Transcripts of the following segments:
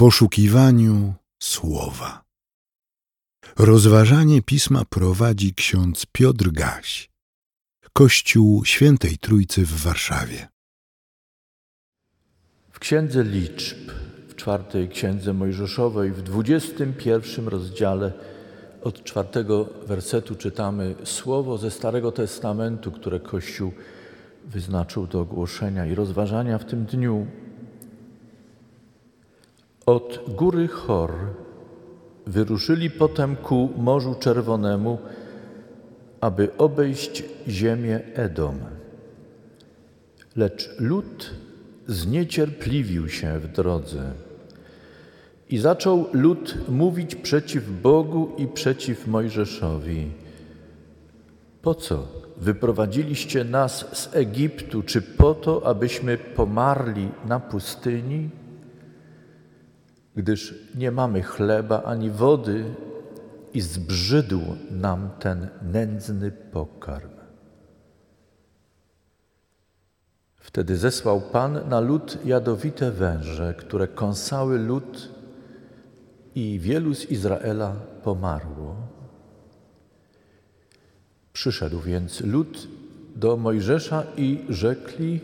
poszukiwaniu słowa. Rozważanie pisma prowadzi ksiądz Piotr Gaś, Kościół Świętej Trójcy w Warszawie. W Księdze Liczb, w czwartej Księdze Mojżeszowej, w dwudziestym pierwszym rozdziale od czwartego wersetu czytamy słowo ze Starego Testamentu, które Kościół wyznaczył do ogłoszenia i rozważania w tym dniu. Od góry Chor wyruszyli potem ku Morzu Czerwonemu, aby obejść ziemię Edom. Lecz lud zniecierpliwił się w drodze i zaczął lud mówić przeciw Bogu i przeciw Mojżeszowi. Po co wyprowadziliście nas z Egiptu, czy po to, abyśmy pomarli na pustyni? Gdyż nie mamy chleba ani wody i zbrzydł nam ten nędzny pokarm. Wtedy zesłał Pan na lud jadowite węże, które kąsały lud i wielu z Izraela pomarło. Przyszedł więc lud do Mojżesza i rzekli: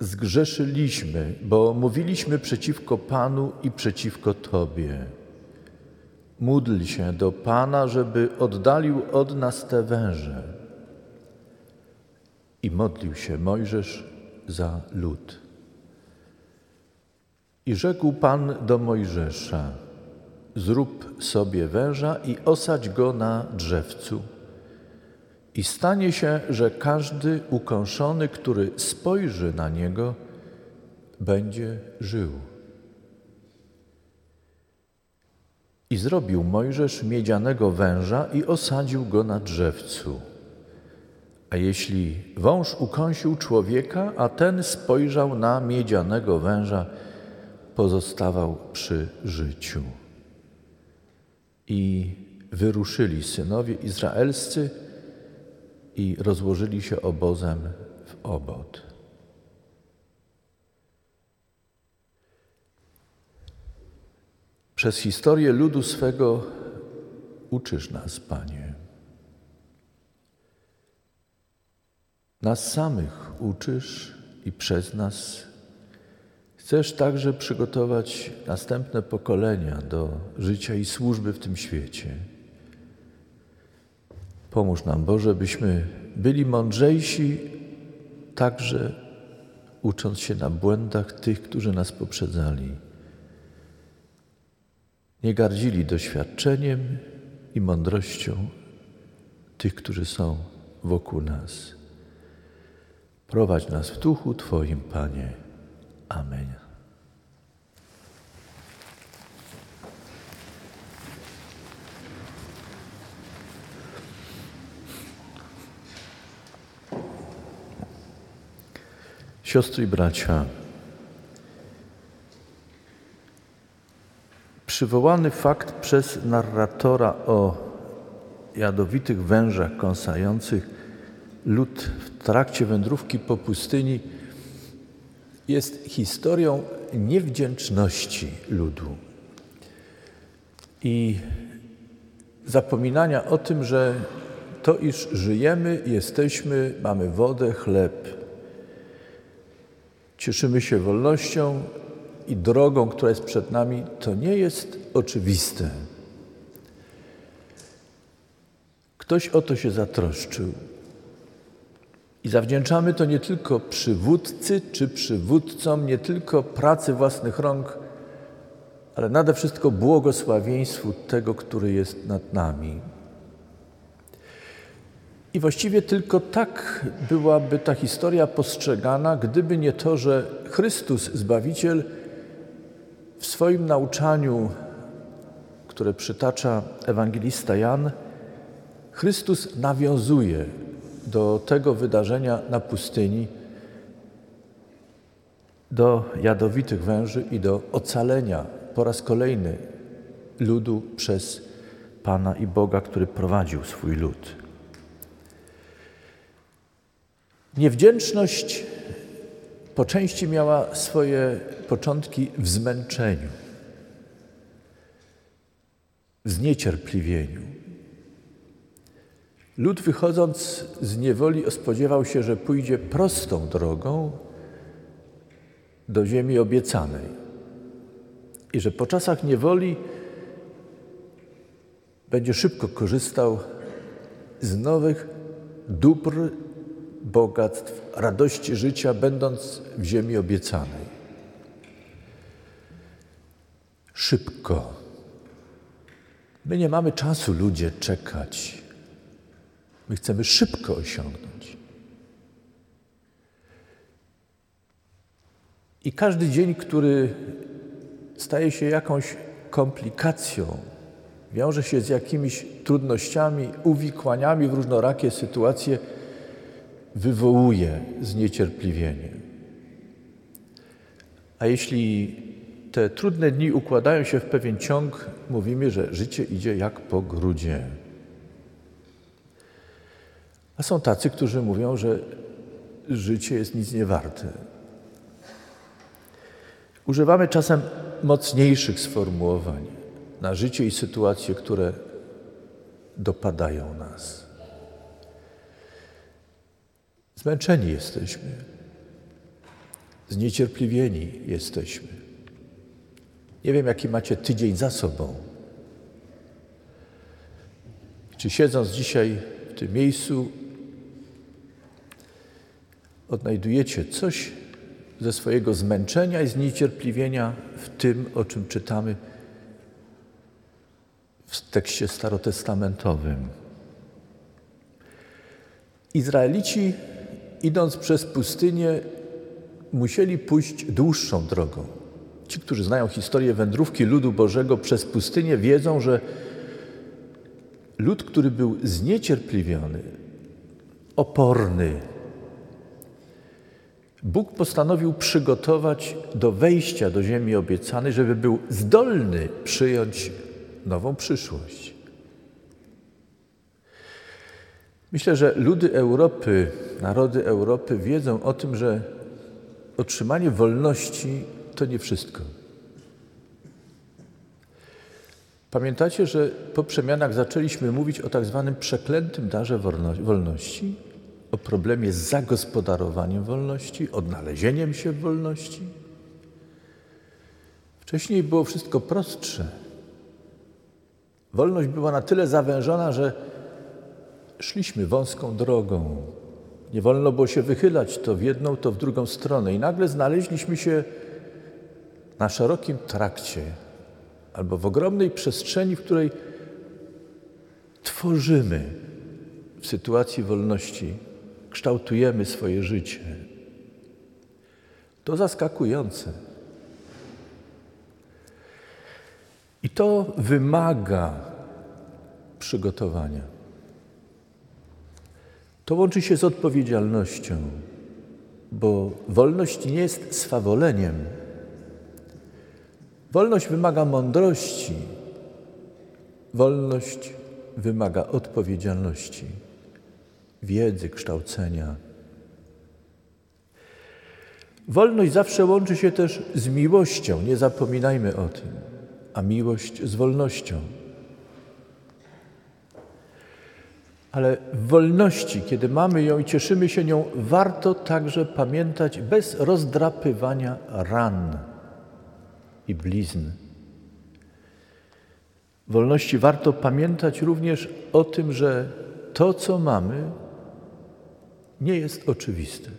Zgrzeszyliśmy, bo mówiliśmy przeciwko Panu i przeciwko Tobie. Módl się do Pana, żeby oddalił od nas te węże. I modlił się Mojżesz za lud. I rzekł Pan do Mojżesza: Zrób sobie węża i osadź go na drzewcu. I stanie się, że każdy ukąszony, który spojrzy na niego, będzie żył. I zrobił Mojżesz miedzianego węża i osadził go na drzewcu. A jeśli wąż ukąsił człowieka, a ten spojrzał na miedzianego węża, pozostawał przy życiu. I wyruszyli synowie izraelscy i rozłożyli się obozem w obod. Przez historię ludu swego uczysz nas, Panie. Nas samych uczysz i przez nas chcesz także przygotować następne pokolenia do życia i służby w tym świecie. Pomóż nam, Boże, byśmy byli mądrzejsi, także ucząc się na błędach tych, którzy nas poprzedzali. Nie gardzili doświadczeniem i mądrością tych, którzy są wokół nas. Prowadź nas w duchu Twoim, Panie. Amen. Siostry i bracia, przywołany fakt przez narratora o jadowitych wężach kąsających lud w trakcie wędrówki po pustyni jest historią niewdzięczności ludu i zapominania o tym, że to, iż żyjemy, jesteśmy, mamy wodę, chleb, cieszymy się wolnością i drogą, która jest przed nami, to nie jest oczywiste. Ktoś o to się zatroszczył. I zawdzięczamy to nie tylko przywódcy czy przywódcom, nie tylko pracy własnych rąk, ale nade wszystko błogosławieństwu tego, który jest nad nami. I właściwie tylko tak byłaby ta historia postrzegana, gdyby nie to, że Chrystus, Zbawiciel, w swoim nauczaniu, które przytacza ewangelista Jan, Chrystus nawiązuje do tego wydarzenia na pustyni, do jadowitych węży i do ocalenia po raz kolejny ludu przez Pana i Boga, który prowadził swój lud. Niewdzięczność po części miała swoje początki w zmęczeniu. w zniecierpliwieniu. Lud wychodząc z niewoli spodziewał się, że pójdzie prostą drogą do ziemi obiecanej i że po czasach niewoli będzie szybko korzystał z nowych dóbr, bogactw, radości życia, będąc w ziemi obiecanej. Szybko. My nie mamy czasu, ludzie, czekać. My chcemy szybko osiągnąć. I każdy dzień, który staje się jakąś komplikacją, wiąże się z jakimiś trudnościami, uwikłaniami w różnorakie sytuacje, wywołuje zniecierpliwienie. A jeśli te trudne dni układają się w pewien ciąg, mówimy, że życie idzie jak po grudzie. A są tacy, którzy mówią, że życie jest nic nie warte. Używamy czasem mocniejszych sformułowań na życie i sytuacje, które dopadają nas. Zmęczeni jesteśmy, zniecierpliwieni jesteśmy. Nie wiem, jaki macie tydzień za sobą. Czy siedząc dzisiaj w tym miejscu, odnajdujecie coś ze swojego zmęczenia i zniecierpliwienia w tym, o czym czytamy w tekście starotestamentowym. Izraelici, idąc przez pustynię, musieli pójść dłuższą drogą. Ci, którzy znają historię wędrówki ludu Bożego przez pustynię, wiedzą, że lud, który był zniecierpliwiony, oporny, Bóg postanowił przygotować do wejścia do ziemi obiecanej, żeby był zdolny przyjąć nową przyszłość. Myślę, że ludy Europy, narody Europy wiedzą o tym, że otrzymanie wolności to nie wszystko. Pamiętacie, że po przemianach zaczęliśmy mówić o tak zwanym przeklętym darze wolności, o problemie z zagospodarowaniem wolności, odnalezieniem się w wolności? Wcześniej było wszystko prostsze. Wolność była na tyle zawężona, że szliśmy wąską drogą. Nie wolno było się wychylać to w jedną, to w drugą stronę. I nagle znaleźliśmy się na szerokim trakcie albo w ogromnej przestrzeni, w której tworzymy w sytuacji wolności, kształtujemy swoje życie. To zaskakujące. I to wymaga przygotowania. To łączy się z odpowiedzialnością, bo wolność nie jest swawoleniem. Wolność wymaga mądrości, wolność wymaga odpowiedzialności, wiedzy, kształcenia. Wolność zawsze łączy się też z miłością, nie zapominajmy o tym a miłość z wolnością. Ale w wolności, kiedy mamy ją i cieszymy się nią, warto także pamiętać bez rozdrapywania ran i blizn. W wolności warto pamiętać również o tym, że to, co mamy, nie jest oczywiste.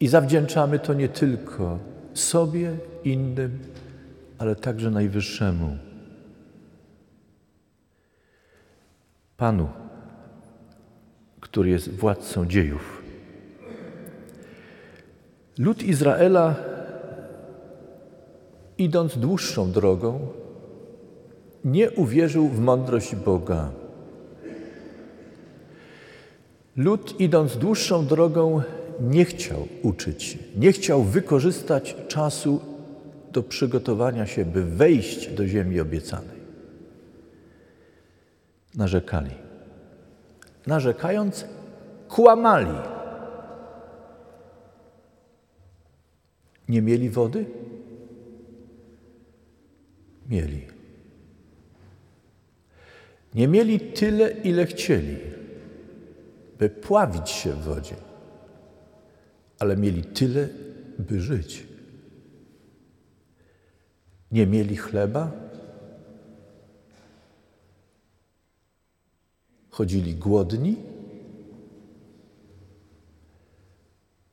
I zawdzięczamy to nie tylko sobie, innym, ale także Najwyższemu. Panu, który jest władcą dziejów. Lud Izraela, idąc dłuższą drogą, nie uwierzył w mądrość Boga. Lud, idąc dłuższą drogą, nie chciał uczyć, nie chciał wykorzystać czasu do przygotowania się, by wejść do ziemi obiecanej. Narzekali. Narzekając, kłamali. Nie mieli wody? Mieli. Nie mieli tyle, ile chcieli, by pławić się w wodzie, ale mieli tyle, by żyć. Nie mieli chleba, chodzili głodni,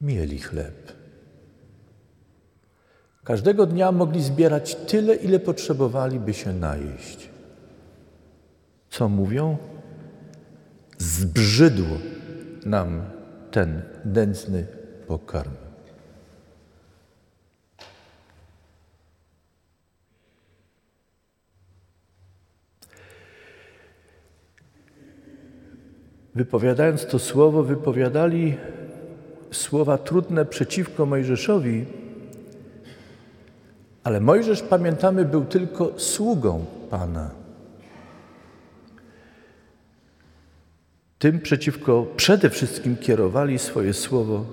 mieli chleb. Każdego dnia mogli zbierać tyle, ile potrzebowali, by się najeść. Co mówią? Zbrzydł nam ten nędzny pokarm. Wypowiadając to słowo, wypowiadali słowa trudne przeciwko Mojżeszowi, ale Mojżesz, pamiętamy, był tylko sługą Pana. Tym przeciwko przede wszystkim kierowali swoje słowo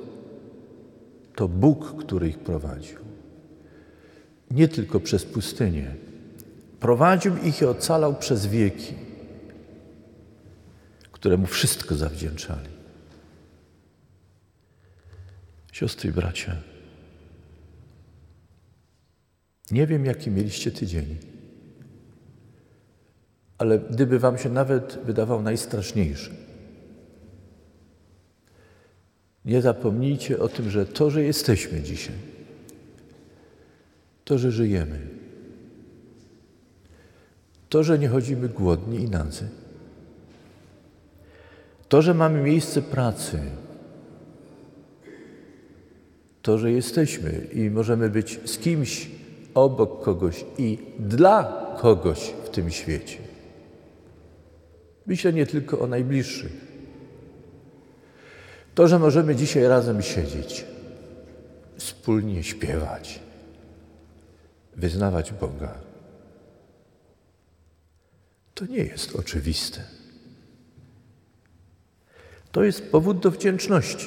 to Bóg, który ich prowadził. Nie tylko przez pustynię. Prowadził ich i ocalał przez wieki, któremu wszystko zawdzięczali. Siostry i bracia, nie wiem, jaki mieliście tydzień, ale gdyby Wam się nawet wydawał najstraszniejszy, nie zapomnijcie o tym, że to, że jesteśmy dzisiaj, to, że żyjemy, to, że nie chodzimy głodni i nadzy, to, że mamy miejsce pracy, to, że jesteśmy i możemy być z kimś obok kogoś i dla kogoś w tym świecie. Myślę nie tylko o najbliższych. To, że możemy dzisiaj razem siedzieć, wspólnie śpiewać, wyznawać Boga, to nie jest oczywiste. To jest powód do wdzięczności,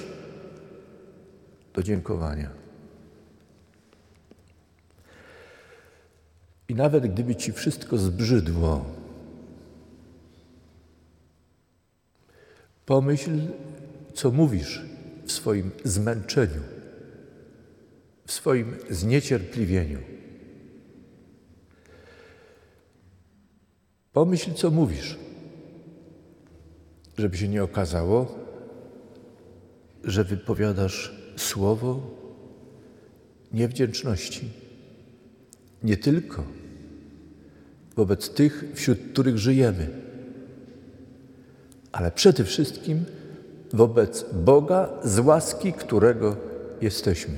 do dziękowania. I nawet gdyby ci wszystko zbrzydło, pomyśl, co mówisz w swoim zmęczeniu, w swoim zniecierpliwieniu. Pomyśl, co mówisz, żeby się nie okazało, że wypowiadasz słowo niewdzięczności. Nie tylko wobec tych, wśród których żyjemy, ale przede wszystkim wobec Boga, z łaski którego jesteśmy.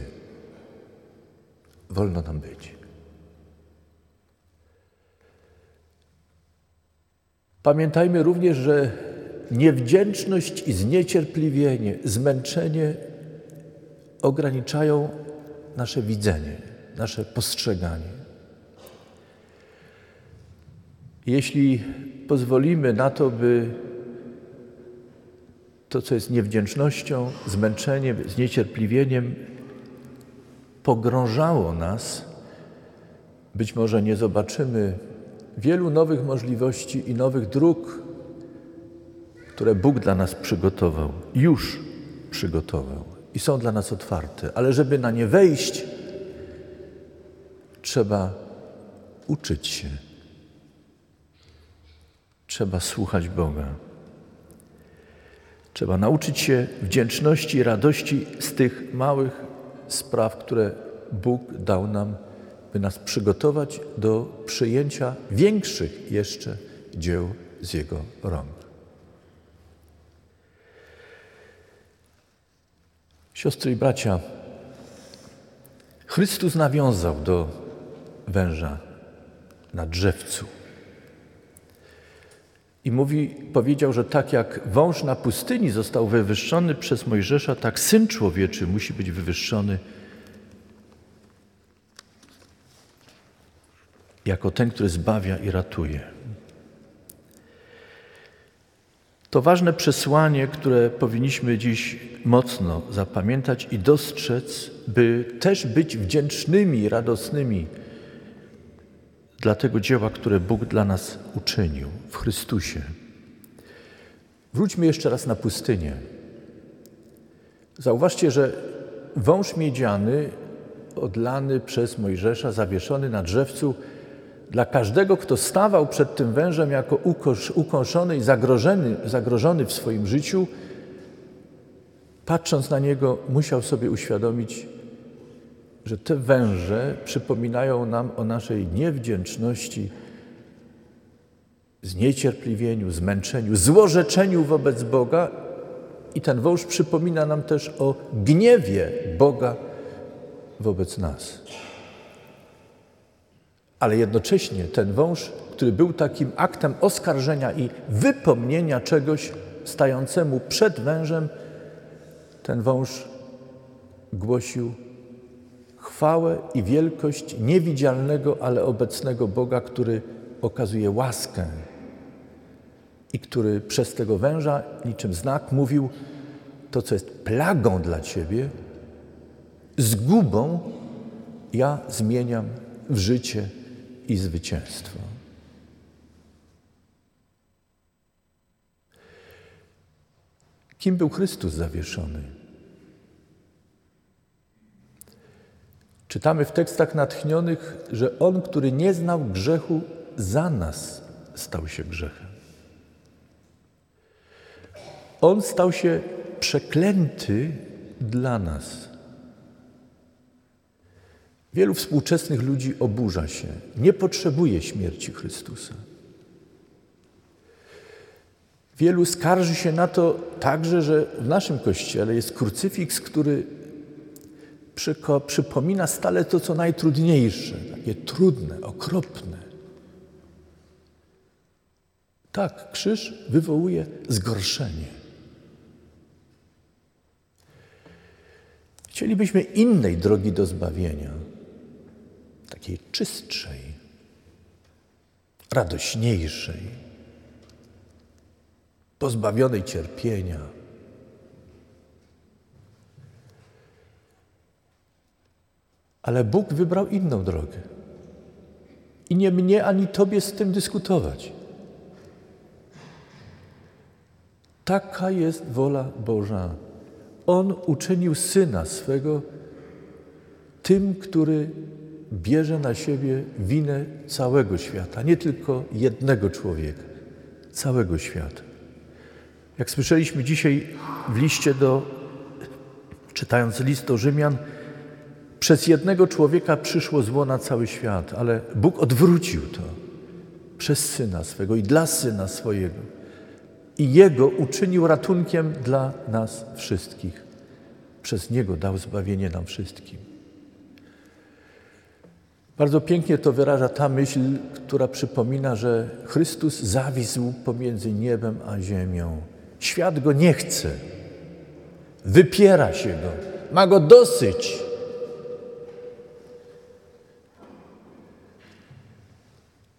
Wolno nam być. Pamiętajmy również, że niewdzięczność i zniecierpliwienie, zmęczenie ograniczają nasze widzenie, nasze postrzeganie. Jeśli pozwolimy na to, by to, co jest niewdzięcznością, zmęczeniem, zniecierpliwieniem, pogrążało nas, być może nie zobaczymy wielu nowych możliwości i nowych dróg, które Bóg dla nas przygotował, już przygotował i są dla nas otwarte, ale żeby na nie wejść, trzeba uczyć się. Trzeba słuchać Boga. Trzeba nauczyć się wdzięczności i radości z tych małych spraw, które Bóg dał nam, by nas przygotować do przyjęcia większych jeszcze dzieł z Jego rąk. Siostry i bracia, Chrystus nawiązał do węża na drzewcu. I mówi, powiedział, że tak jak wąż na pustyni został wywyższony przez Mojżesza, tak syn człowieczy musi być wywyższony jako ten, który zbawia i ratuje. To ważne przesłanie, które powinniśmy dziś mocno zapamiętać i dostrzec, by też być wdzięcznymi, radosnymi dla tego dzieła, które Bóg dla nas uczynił w Chrystusie. Wróćmy jeszcze raz na pustynię. Zauważcie, że wąż miedziany, odlany przez Mojżesza, zawieszony na drzewcu, dla każdego, kto stawał przed tym wężem jako ukąszony i zagrożony, zagrożony w swoim życiu, patrząc na niego, musiał sobie uświadomić, że te węże przypominają nam o naszej niewdzięczności, zniecierpliwieniu, zmęczeniu, złorzeczeniu wobec Boga. I ten wąż przypomina nam też o gniewie Boga wobec nas. Ale jednocześnie ten wąż, który był takim aktem oskarżenia i wypomnienia czegoś stającemu przed wężem, ten wąż głosił chwałę i wielkość niewidzialnego, ale obecnego Boga, który okazuje łaskę i który przez tego węża, niczym znak, mówił: To, co jest plagą dla ciebie, zgubą, ja zmieniam w życie i zwycięstwo. Kim był Chrystus zawieszony? Czytamy w tekstach natchnionych, że On, który nie znał grzechu, za nas stał się grzechem. On stał się przeklęty dla nas. Wielu współczesnych ludzi oburza się, nie potrzebuje śmierci Chrystusa. Wielu skarży się na to także, że w naszym kościele jest krucyfiks, który przypomina stale to, co najtrudniejsze, takie trudne, okropne. Tak, krzyż wywołuje zgorszenie. Chcielibyśmy innej drogi do zbawienia, takiej czystszej, radośniejszej, pozbawionej cierpienia Ale Bóg wybrał inną drogę. I nie mnie ani tobie z tym dyskutować. Taka jest wola Boża. On uczynił syna swego tym, który bierze na siebie winę całego świata, nie tylko jednego człowieka, całego świata. Jak słyszeliśmy dzisiaj w liście do, czytając list do Rzymian, przez jednego człowieka przyszło zło na cały świat, ale Bóg odwrócił to przez syna swego i dla syna swojego. I jego uczynił ratunkiem dla nas wszystkich. Przez niego dał zbawienie nam wszystkim. Bardzo pięknie to wyraża ta myśl, która przypomina, że Chrystus zawisł pomiędzy niebem a ziemią. Świat go nie chce, wypiera się go, ma go dosyć.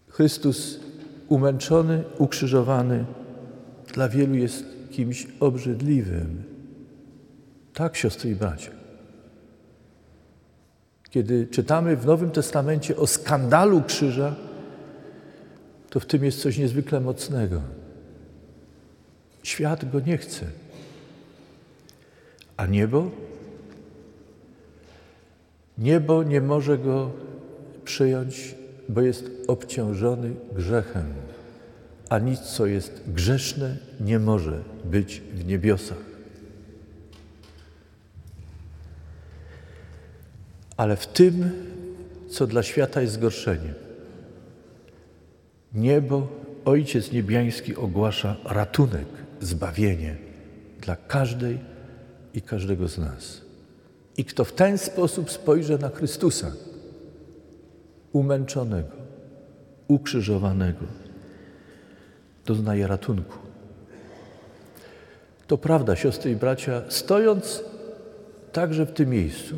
Chrystus umęczony, ukrzyżowany dla wielu jest kimś obrzydliwym. Tak, siostry i bracia. Kiedy czytamy w Nowym Testamencie o skandalu krzyża, to w tym jest coś niezwykle mocnego. Świat go nie chce. A niebo? Niebo nie może go przyjąć bo jest obciążony grzechem, a nic, co jest grzeszne, nie może być w niebiosach. Ale w tym, co dla świata jest zgorszeniem, niebo, Ojciec Niebiański ogłasza ratunek, zbawienie dla każdej i każdego z nas. I kto w ten sposób spojrzy na Chrystusa, umęczonego, ukrzyżowanego, doznaje ratunku. To prawda, siostry i bracia, stojąc także w tym miejscu,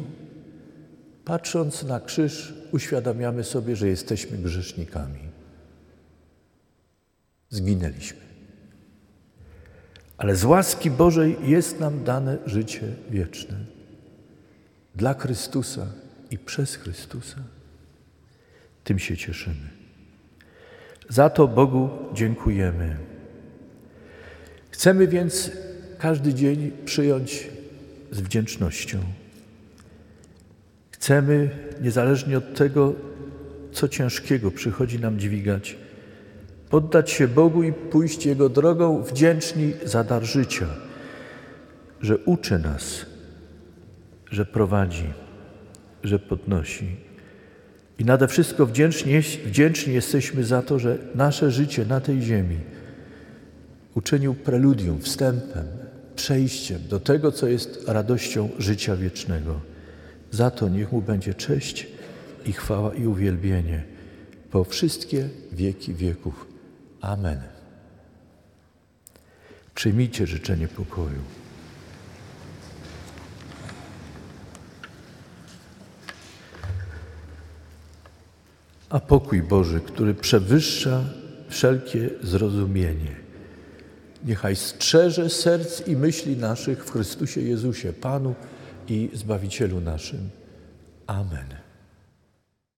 patrząc na krzyż, uświadamiamy sobie, że jesteśmy grzesznikami. Zginęliśmy. Ale z łaski Bożej jest nam dane życie wieczne. Dla Chrystusa i przez Chrystusa tym się cieszymy. Za to Bogu dziękujemy. Chcemy więc każdy dzień przyjąć z wdzięcznością. Chcemy, niezależnie od tego, co ciężkiego przychodzi nam dźwigać, poddać się Bogu i pójść Jego drogą wdzięczni za dar życia, że uczy nas, że prowadzi, że podnosi. I nade wszystko wdzięczni, wdzięczni jesteśmy za to, że nasze życie na tej ziemi uczynił preludium, wstępem, przejściem do tego, co jest radością życia wiecznego. Za to niech mu będzie cześć i chwała i uwielbienie po wszystkie wieki wieków. Amen. Przyjmijcie życzenie pokoju. A pokój Boży, który przewyższa wszelkie zrozumienie, niechaj strzeże serc i myśli naszych w Chrystusie Jezusie, Panu i Zbawicielu naszym. Amen.